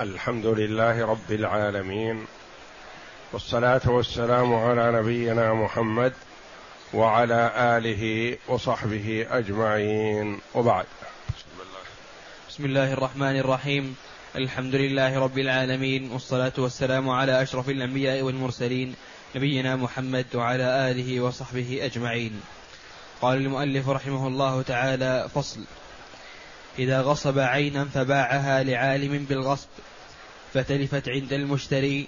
الحمد لله رب العالمين والصلاة والسلام على نبينا محمد وعلى آله وصحبه أجمعين. وبعد. بسم الله الرحمن الرحيم. الحمد لله رب العالمين والصلاة والسلام على أشرف الأنبياء والمرسلين نبينا محمد وعلى آله وصحبه أجمعين. قال المؤلف رحمه الله تعالى فصل. إذا غصب عينا فباعها لعالم بالغصب فتلفت عند المشتري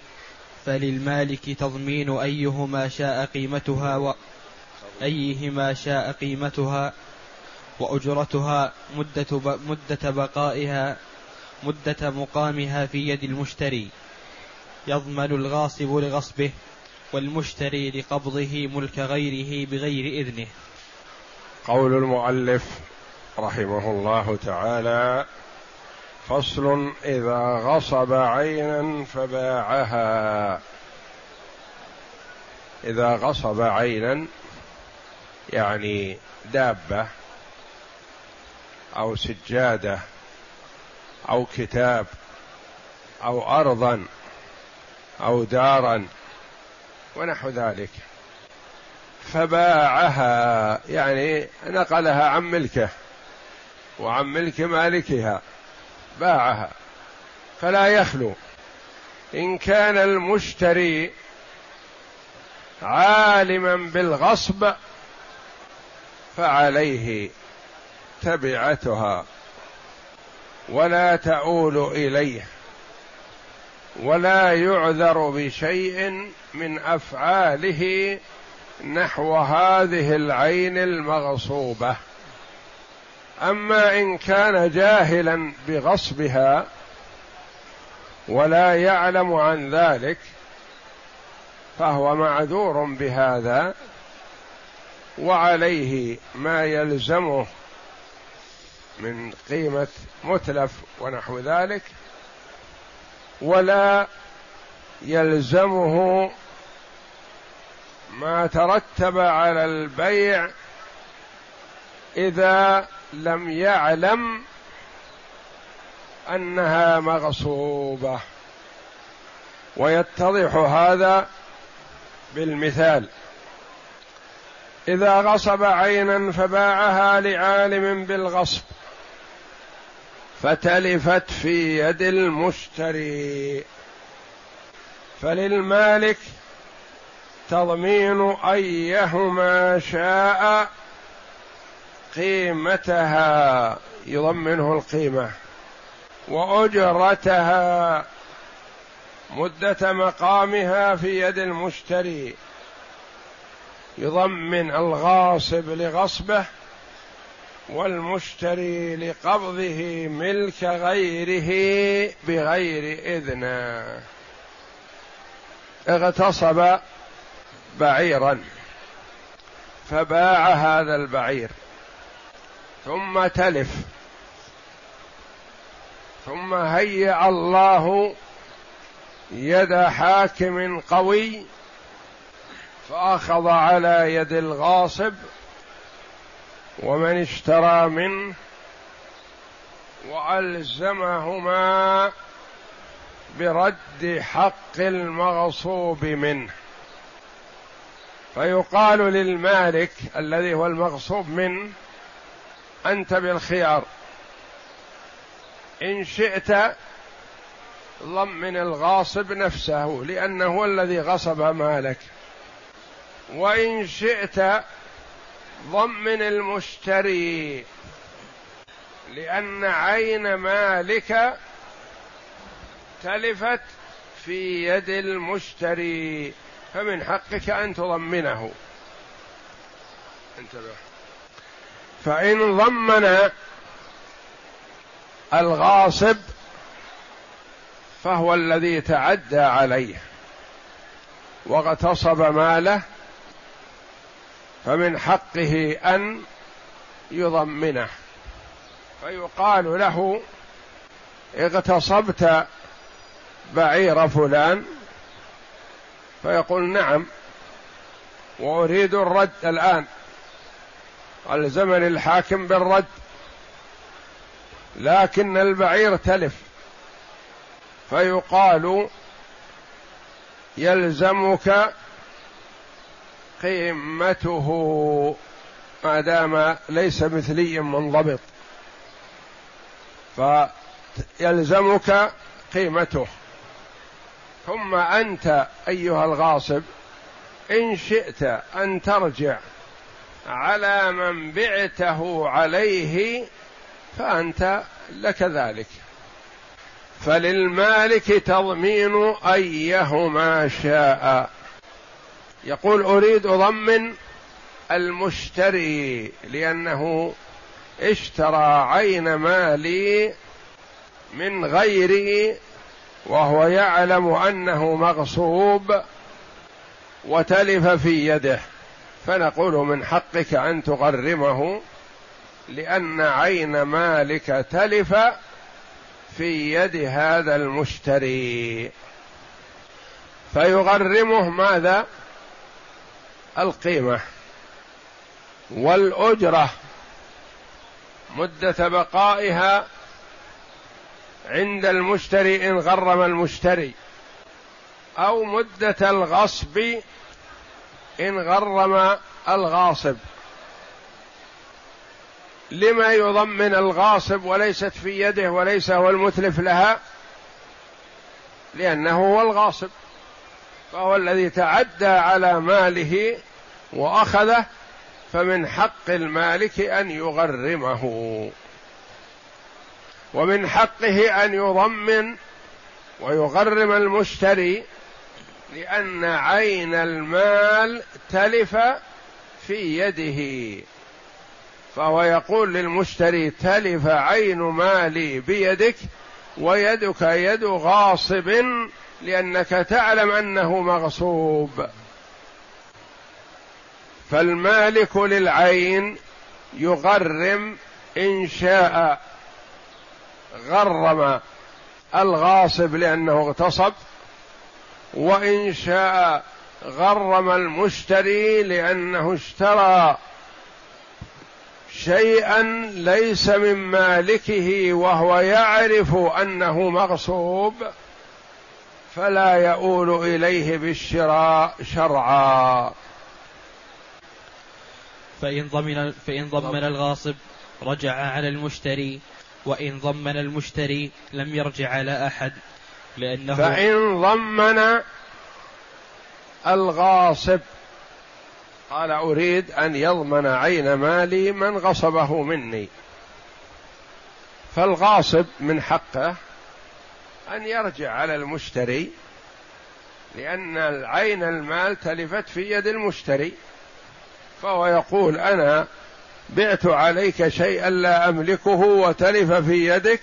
فللمالك تضمين أيهما شاء قيمتها و أيهما شاء قيمتها وأجرتها مدة, مدة بقائها مدة مقامها في يد المشتري. يضمن الغاصب لغصبه والمشتري لقبضه ملك غيره بغير إذنه. قول المؤلف رحمه الله تعالى فصل إذا غصب عينا فباعها. إذا غصب عينا يعني دابة أو سجادة أو كتاب أو أرضا أو دارا ونحو ذلك. فباعها يعني نقلها عن ملكه وعن ملك مالكها. باعها فلا يخلو. إن كان المشتري عالما بالغصب فعليه تبعتها ولا تؤول إليه ولا يعذر بشيء من أفعاله نحو هذه العين المغصوبة. أما إن كان جاهلا بغصبها ولا يعلم عن ذلك فهو معذور بهذا وعليه ما يلزمه من قيمة متلف ونحو ذلك ولا يلزمه ما ترتب على البيع إذا لم يعلم أنها مغصوبة. ويتضح هذا بالمثال. إذا غصب عينا فباعها لعالم بالغصب فتلفت في يد المشتري. فللمالك تضمين أيهما شاء قيمتها يضمنه القيمة. وأجرتها مدة مقامها في يد المشتري. يضمن الغاصب لغصبه والمشتري لقبضه ملك غيره بغير إذنه. اغتصب بعيرا. فباع هذا البعير. ثم تلف. ثم هيأ الله يد حاكم قوي فأخذ على يد الغاصب ومن اشترى منه وألزمهما برد حق المغصوب منه. فيقال للمالك الذي هو المغصوب منه أنت بالخيار. إن شئت ضمن الغاصب نفسه لأنه هو الذي غصب مالك. وإن شئت ضمن المشتري لأن عين مالك تلفت في يد المشتري. فمن حقك أن تضمنه. انتبه فإن ضمن الغاصب فهو الذي تعدى عليه واغتصب ماله فمن حقه أن يضمنه فيقال له اغتصبت بعير فلان فيقول نعم وأريد الرد الآن الزمن الحاكم بالرد. لكن البعير تلف. فيقال يلزمك قيمته ما دام ليس مثلي منضبط. فيلزمك قيمته. ثم أنت أيها الغاصب إن شئت أن ترجع على من بعته عليه فأنت لك ذلك. فللمالك تضمين أيهما شاء. يقول أريد اضمن المشتري لأنه اشترى عين مالي من غيري وهو يعلم أنه مغصوب وتلف في يده. فنقول من حقك أن تغرمه لأن عين مالك تلف في يد هذا المشتري. فيغرمه ماذا؟ القيمة والأجرة مدة بقائها عند المشتري إن غرم المشتري أو مدة الغصب إن غرم الغاصب. لما يضمن الغاصب وليست في يده وليس هو المتلف لها؟ لأنه هو الغاصب. فهو الذي تعدى على ماله وأخذه فمن حق المالك أن يغرمه. ومن حقه أن يضمن ويغرم المشتري. لأن عين المال تلف في يده. فهو يقول للمشتري تلف عين مالي بيدك ويدك يد غاصب لأنك تعلم أنه مغصوب. فالمالك للعين يغرم إن شاء غرم الغاصب لأنه اغتصب وإن شاء غرم المشتري لأنه اشترى شيئا ليس من مالكه وهو يعرف أنه مغصوب فلا يؤول إليه بالشراء شرعا. فإن ضمن فإن ضمن الغاصب رجع على المشتري وإن ضمن المشتري لم يرجع على أحد. لأنه فإن ضمن الغاصب قال أريد أن يضمن عين مالي من غصبه مني. فالغاصب من حقه أن يرجع على المشتري لأن العين المال تلفت في يد المشتري. فهو يقول أنا بعت عليك شيئا لا أملكه وتلف في يدك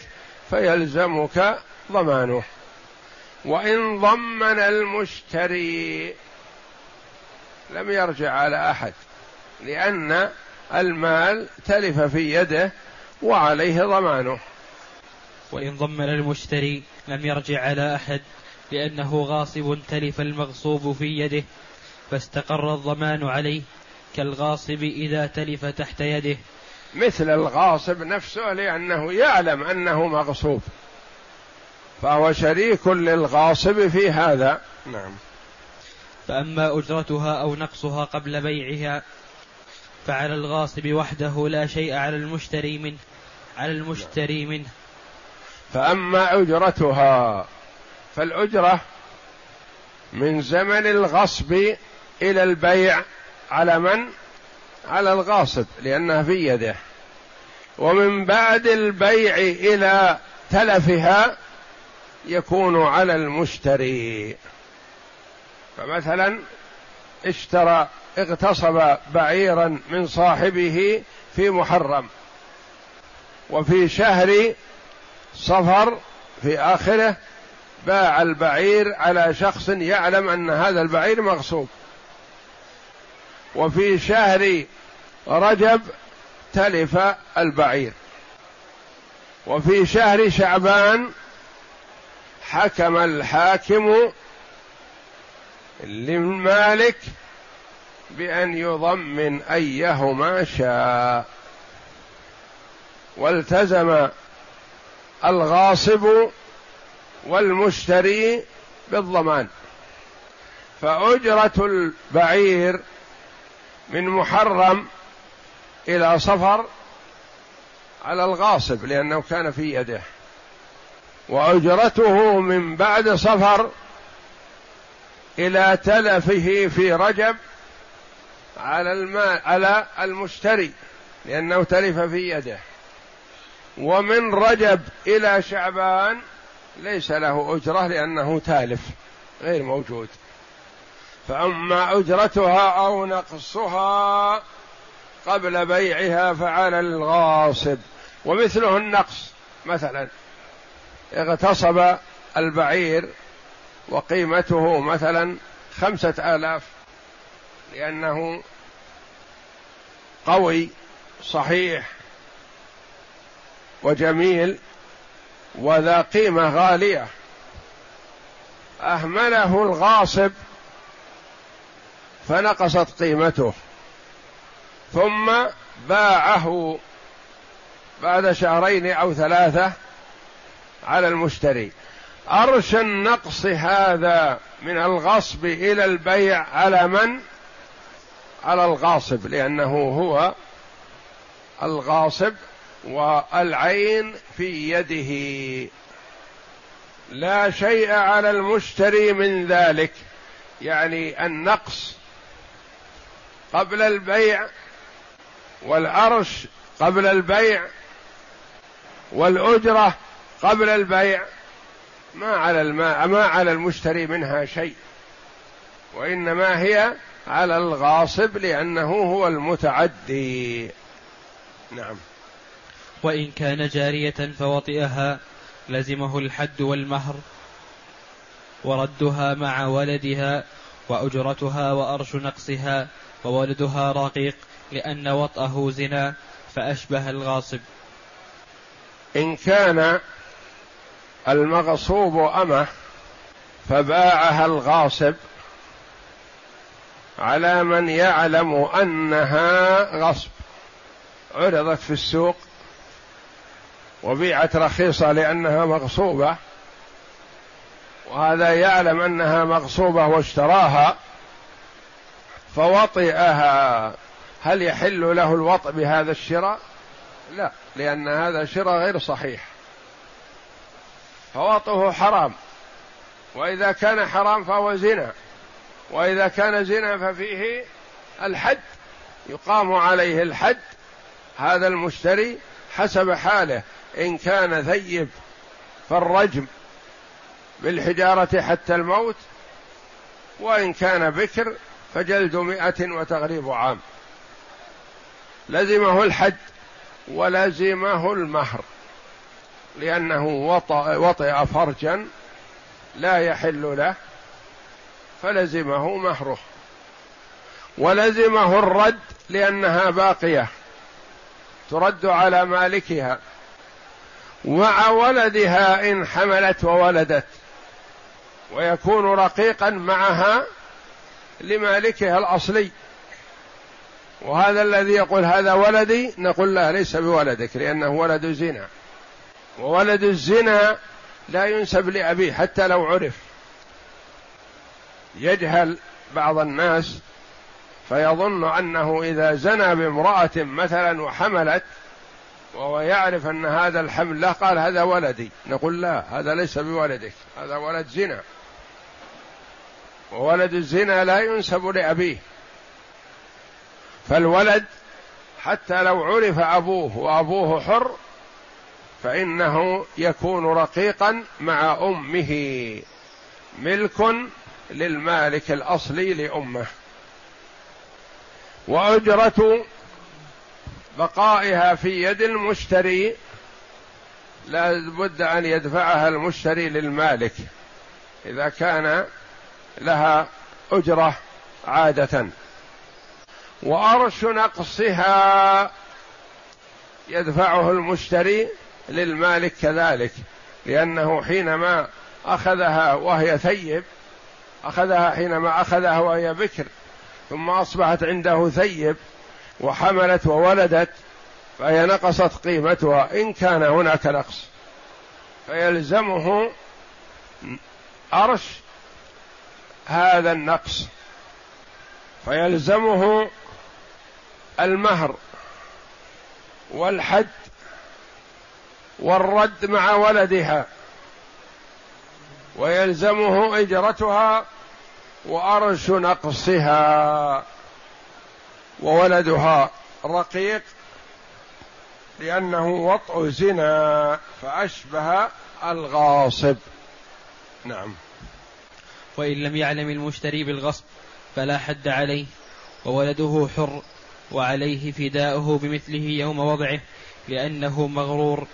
فيلزمك ضمانه. وإن ضمن المشتري لم يرجع على أحد لأن المال تلف في يده وعليه ضمانه. وإن ضمن المشتري لم يرجع على أحد لأنه غاصب تلف المغصوب في يده فاستقر الضمان عليه كالغاصب إذا تلف تحت يده. مثل الغاصب نفسه لأنه يعلم أنه مغصوب. فهو شريك للغاصب في هذا. نعم. فأما أجرتها أو نقصها قبل بيعها فعلى الغاصب وحده لا شيء على المشتري منه على المشتري منه. فأما أجرتها فالأجرة من زمن الغصب إلى البيع على من؟ على الغاصب لأنها في يده. ومن بعد البيع إلى تلفها يكون على المشتري. فمثلا اشترى اغتصب بعيرا من صاحبه في محرم. وفي شهر صفر في آخره باع البعير على شخص يعلم أن هذا البعير مغصوب. وفي شهر رجب تلف البعير. وفي شهر شعبان حكم الحاكم للمالك بأن يضمن أيهما شاء. والتزم الغاصب والمشتري بالضمان. فأجرة البعير من محرم إلى صفر على الغاصب لأنه كان في يده. وأجرته من بعد صفر إلى تلفه في رجب على الماء على المشتري لأنه تلف في يده. ومن رجب إلى شعبان ليس له أجرة لأنه تالف غير موجود. فأما أجرتها أو نقصها قبل بيعها فعلى الغاصب. ومثله النقص مثلا اغتصب البعير وقيمته مثلا خمسة آلاف لأنه قوي صحيح وجميل وذا قيمة غالية. أهمله الغاصب فنقصت قيمته ثم باعه بعد شهرين أو ثلاثة على المشتري. أرش النقص هذا من الغصب إلى البيع على من؟ على الغاصب لأنه هو الغاصب والعين في يده. لا شيء على المشتري من ذلك. يعني النقص قبل البيع والعرش قبل البيع والأجرة قبل البيع ما على الماء ما على المشتري منها شيء وإنما هي على الغاصب لأنه هو المتعدي. نعم. وإن كان جارية فوطئها لزمه الحد والمهر وردها مع ولدها وأجرتها وأرش نقصها وولدها رقيق لأن وطأه زنا فأشبه الغاصب. إن كان المغصوب أمه فباعها الغاصب على من يعلم أنها غصب. عرضت في السوق وبيعت رخيصة لأنها مغصوبة وهذا يعلم أنها مغصوبة واشتراها فوطئها. هل يحل له الوطء بهذا الشراء؟ لا لأن هذا شراء غير صحيح. فوطئه حرام. وإذا كان حرام فهو زنا. وإذا كان زنا ففيه الحد. يقام عليه الحد. هذا المشتري حسب حاله. إن كان ثيب فالرجم بالحجارة حتى الموت. وإن كان بكر فجلد مئة وتغريب عام. لزمه الحد ولزمه المهر. لأنه وطأ, وطئ فرجا لا يحل له فلزمه مهره ولزمه الرد لأنها باقية ترد على مالكها مع ولدها إن حملت وولدت ويكون رقيقا معها لمالكها الأصلي. وهذا الذي يقول هذا ولدي نقول لا ليس بولدك لأنه ولد زنا. وولد الزنا لا ينسب لأبيه حتى لو عرف. يجهل بعض الناس فيظن أنه إذا زنى بامرأة مثلا وحملت وهو يعرف أن هذا الحمل له قال هذا ولدي. نقول لا هذا ليس بولدك هذا ولد زنا. وولد الزنا لا ينسب لأبيه. فالولد حتى لو عرف أبوه وأبوه حر فإنه يكون رقيقا مع أمه ملك للمالك الأصلي لأمه. وأجرة بقائها في يد المشتري لا بد أن يدفعها المشتري للمالك. إذا كان لها أجرة عادة. وأرش نقصها يدفعه المشتري للمالك كذلك لأنه حينما أخذها وهي ثيب أخذها حينما أخذها وهي بكر ثم أصبحت عنده ثيب وحملت وولدت فهي نقصت قيمتها. إن كان هناك نقص فيلزمه أرش هذا النقص فيلزمه المهر والحد والرد مع ولدها ويلزمه إجرتها وأرش نقصها وولدها رقيق لأنه وطء زنا فأشبه الغاصب. نعم. وإن لم يعلم المشتري بالغصب فلا حد عليه وولده حر وعليه فداؤه بمثله يوم وضعه لأنه مغرور.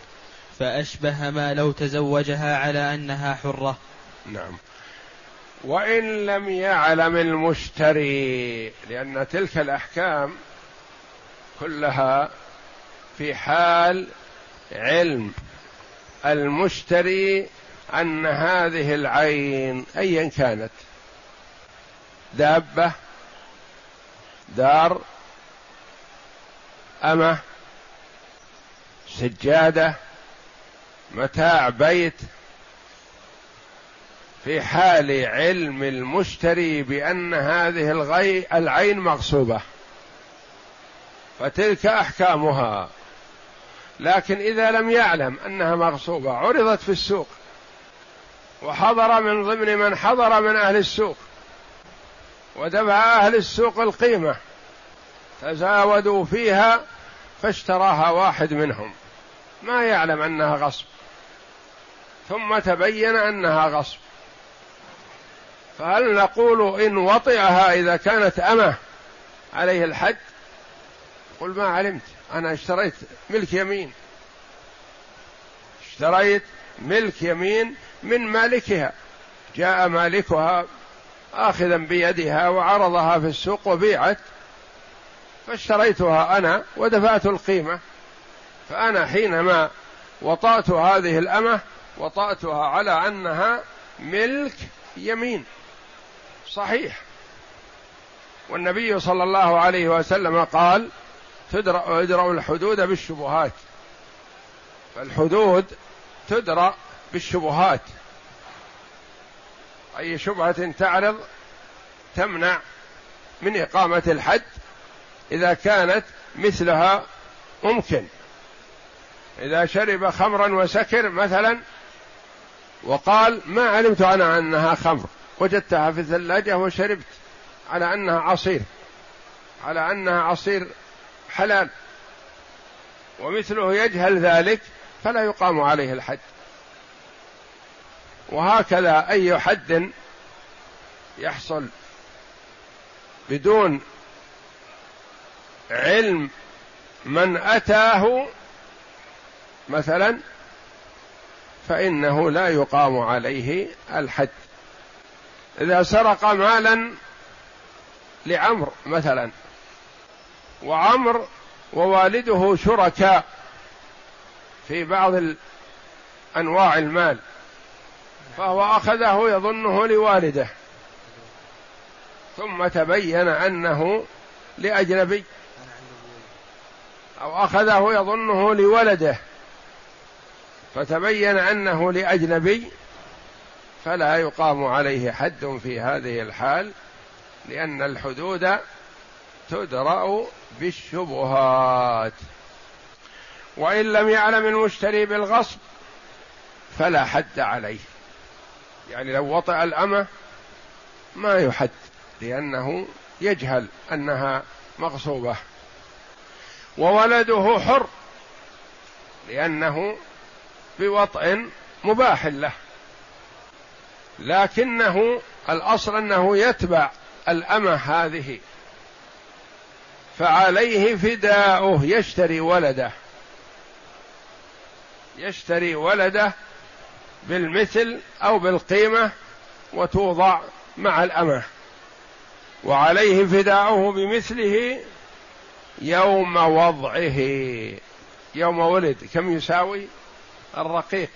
فأشبه ما لو تزوجها على أنها حرة. نعم. وإن لم يعلم المشتري لأن تلك الأحكام كلها في حال علم المشتري أن هذه العين أيا كانت دابة دار أمة سجادة متاع بيت في حال علم المشتري بأن هذه الغي العين مغصوبة. فتلك أحكامها. لكن إذا لم يعلم أنها مغصوبة عرضت في السوق. وحضر من ضمن من حضر من أهل السوق. ودفع أهل السوق القيمة. تزاودوا فيها فاشتراها واحد منهم. ما يعلم أنها غصب. ثم تبين أنها غصب. فهل نقول إن وطئها إذا كانت أمة عليه الحد؟ قل ما علمت. أنا اشتريت ملك يمين. اشتريت ملك يمين من مالكها. جاء مالكها آخذا بيدها وعرضها في السوق وبيعت. فاشتريتها أنا ودفعت القيمة. فأنا حينما وطأت هذه الأمة وطأتها على أنها ملك يمين. صحيح. والنبي صلى الله عليه وسلم قال تدرأ الحدود بالشبهات. فالحدود تدرأ بالشبهات. أي شبهة تعرض تمنع من إقامة الحد إذا كانت مثلها ممكن. إذا شرب خمرا وسكر مثلا وقال ما علمت أنا أنها خمر. وجدتها في الثلاجة وشربت على أنها عصير على أنها عصير حلال. ومثله يجهل ذلك فلا يقام عليه الحد. وهكذا أي حد يحصل بدون علم من أتاه مثلا فإنه لا يقام عليه الحد إذا سرق مالا لعمر مثلا وعمر ووالده شركاء في بعض أنواع المال فهو أخذه يظنه لوالده. ثم تبين أنه لأجنبي أو أخذه يظنه لولده. فتبين أنه لأجنبي فلا يقام عليه حد في هذه الحال لأن الحدود تدرأ بالشبهات. وإن لم يعلم المشتري بالغصب فلا حد عليه. يعني لو وطئ الأمة ما يحد لأنه يجهل أنها مغصوبة. وولده حر لأنه بوطء مباح له. لكنه الأصل أنه يتبع الأمة هذه. فعليه فداؤه. يشتري ولده. يشتري ولده بالمثل أو بالقيمة وتوضع مع الأمة. وعليه فداؤه بمثله يوم وضعه. يوم ولد. كم يساوي؟ الرقيق.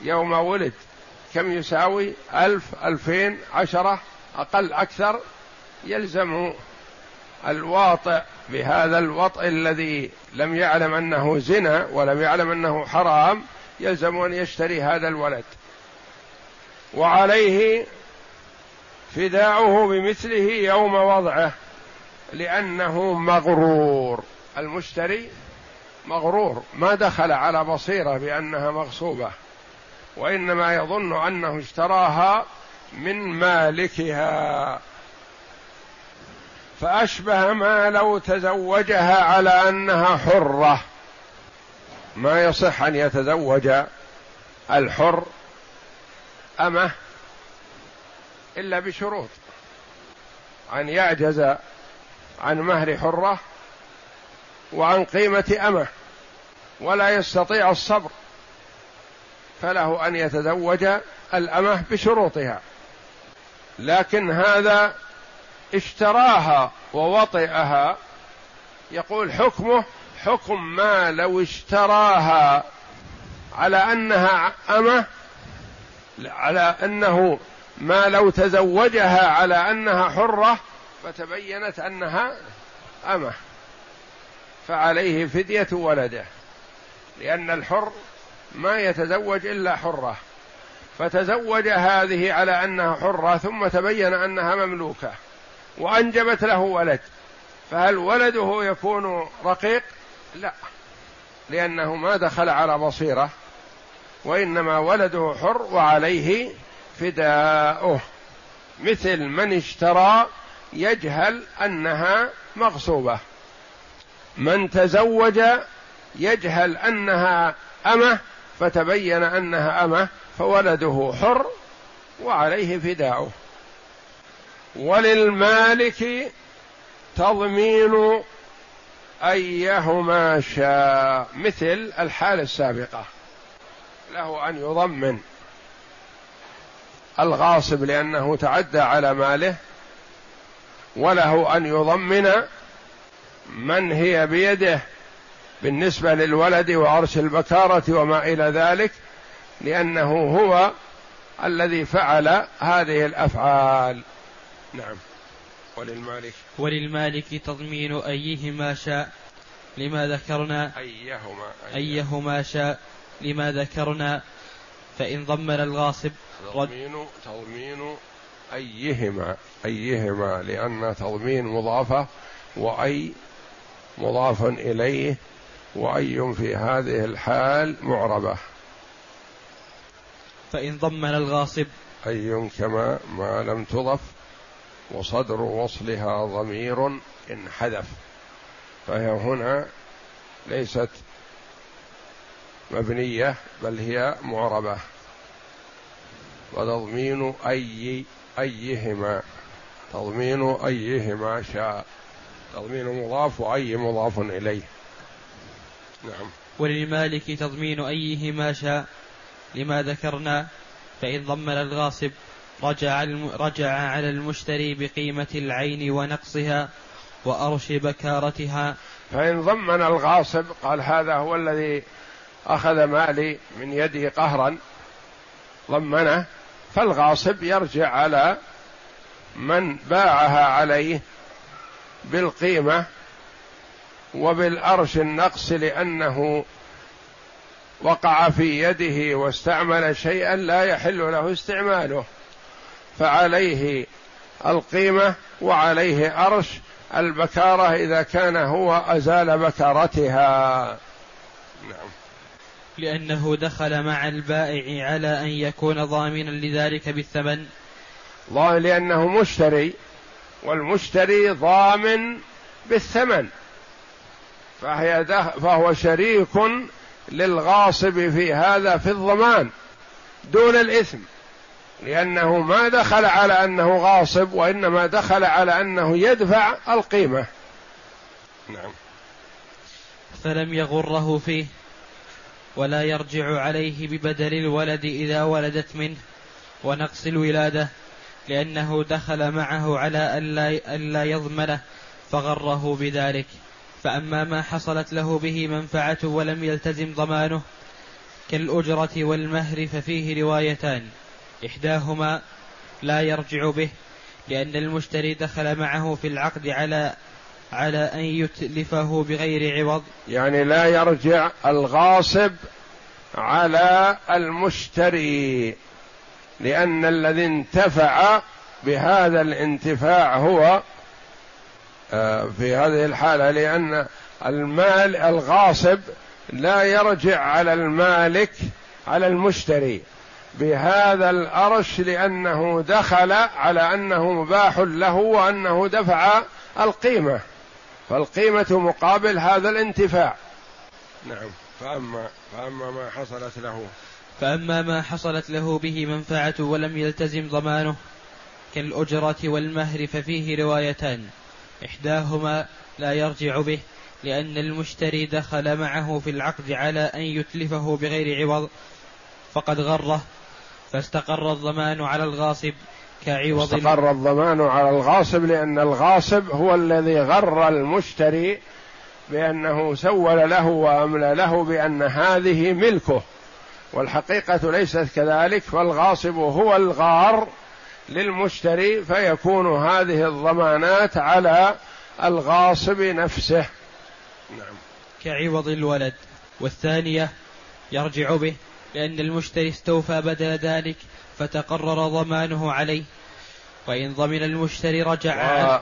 يوم ولد. كم يساوي؟ ألف ألفين عشرة أقل أكثر. يلزم الواطئ بهذا الوطء الذي لم يعلم أنه زنا ولم يعلم أنه حرام يلزم أن يشتري هذا الولد. وعليه فداؤه بمثله يوم وضعه لأنه مغرور. المشتري مغرور ما دخل على بصيرة بأنها مغصوبة وإنما يظن أنه اشتراها من مالكها. فأشبه ما لو تزوجها على أنها حرة. ما يصح أن يتزوج الحر أمه إلا بشروط. أن يعجز عن مهر حرة وعن قيمة أمه ولا يستطيع الصبر فله أن يتزوج الأمة بشروطها. لكن هذا اشتراها ووطئها يقول حكمه حكم ما لو اشتراها على أنها أمة على أنه ما لو تزوجها على أنها حرة فتبينت أنها أمة. فعليه فدية ولده لأن الحر ما يتزوج إلا حرة. فتزوج هذه على أنها حرة ثم تبين أنها مملوكة وأنجبت له ولد. فهل ولده يكون رقيق؟ لا لأنه ما دخل على بصيرة وإنما ولده حر وعليه فداؤه. مثل من اشترى يجهل أنها مغصوبة. من تزوج يجهل أنها أمة فتبين أنها أمة فولده حر وعليه فداؤه. وللمالك تضمين أيهما شاء مثل الحالة السابقة. له أن يضمن الغاصب لأنه تعدى على ماله وله أن يضمن من هي بيده بالنسبة للولد وعرش البكارة وما إلى ذلك؟ لأنه هو الذي فعل هذه الأفعال. نعم. وللمالك. وللمالك تضمين أيهما شاء لما ذكرنا. أيهما أيهما. شاء لما ذكرنا. فإن ضمن الغاصب تضمين تضمين أيهما أيهما لأن تضمين مضافة وأي مضاف إليه وأي في هذه الحال معربة. فإن ضمن الغاصب. أي كما ما لم تضف وصدر وصلها ضمير انحذف. فهي هنا ليست مبنية بل هي معربة. وتضمين أي أيهما تضمين أيهما شاء. تضمين مضاف وأي مضاف إليه. نعم. وللمالك تضمين ايهما شاء. لما ذكرنا فإن ضمن الغاصب رجع رجع على المشتري بقيمة العين ونقصها وأرش بكارتها. فإن ضمن الغاصب قال هذا هو الذي أخذ مالي من يدي قهرا. ضمنه فالغاصب يرجع على من باعها عليه بالقيمة وبالأرش النقص لأنه وقع في يده واستعمل شيئا لا يحل له استعماله. فعليه القيمة وعليه أرش البكارة إذا كان هو أزال بكارتها. نعم. لأنه دخل مع البائع على أن يكون ضامنا لذلك بالثمن. لأنه مشتري. والمشتري ضامن بالثمن. فهي فهو شريك للغاصب في هذا في الضمان دون الإثم. لأنه ما دخل على أنه غاصب وإنما دخل على أنه يدفع القيمة. نعم. فلم يغره فيه ولا يرجع عليه ببدل الولد إذا ولدت منه. ونقص الولادة. لأنه دخل معه على ألا, ألا يضمنه فغره بذلك. فأما ما حصلت له به منفعة ولم يلتزم ضمانه كالأجرة والمهر ففيه روايتان. إحداهما لا يرجع به لأن المشتري دخل معه في العقد على على أن يتلفه بغير عوض. يعني لا يرجع الغاصب على المشتري. لأن الذي انتفع بهذا الانتفاع هو آه، في هذه الحالة لأن المال الغاصب لا يرجع على المالك على المشتري. بهذا الأرش لأنه دخل على أنه مباح له وأنه دفع القيمة. فالقيمة مقابل هذا الانتفاع. نعم فأما فأما ما حصلت له. فأما ما حصلت له به منفعة ولم يلتزم ضمانه كالأجرة والمهر ففيه روايتان. إحداهما لا يرجع به لأن المشتري دخل معه في العقد على أن يتلفه بغير عوض فقد غره فاستقر الضمان على الغاصب كعوض استقر الضمان على الغاصب لأن الغاصب هو الذي غر المشتري بأنه سول له وأملى له بأن هذه ملكه. والحقيقة ليست كذلك فالغاصب هو الغار للمشتري فيكون هذه الضمانات على الغاصب نفسه. نعم. كعوض الولد. والثانية يرجع به لأن المشتري استوفى بدل ذلك فتقرر ضمانه عليه. وإن ضمن المشتري رجع. و...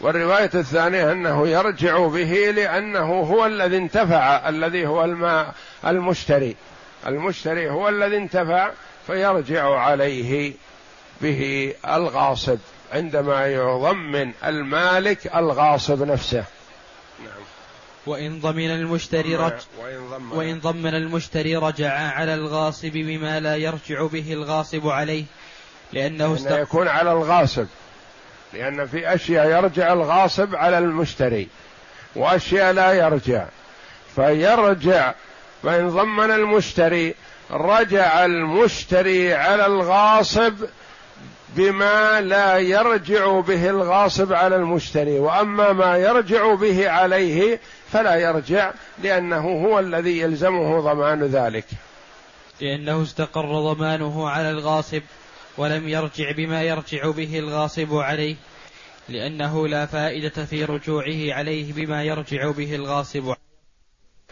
والرواية الثانية أنه يرجع به لأنه هو الذي انتفع الذي هو الماء المشتري. المشتري هو الذي انتفع فيرجع عليه به الغاصب عندما يضمن المالك الغاصب نفسه. نعم. وإن ضمن المشتري رج وإن ضمن, وإن ضمن المشتري رجع على الغاصب بما لا يرجع به الغاصب عليه لأنه است... يكون على الغاصب. لأن في أشياء يرجع الغاصب على المشتري وأشياء لا يرجع. فيرجع فإن ضمن المشتري رجع المشتري على الغاصب بما لا يرجع به الغاصب على المشتري. وأما ما يرجع به عليه فلا يرجع لأنه هو الذي يلزمه ضمان ذلك. لأنه استقر ضمانه على الغاصب ولم يرجع بما يرجع به الغاصب عليه لأنه لا فائدة في رجوعه عليه بما يرجع به الغاصب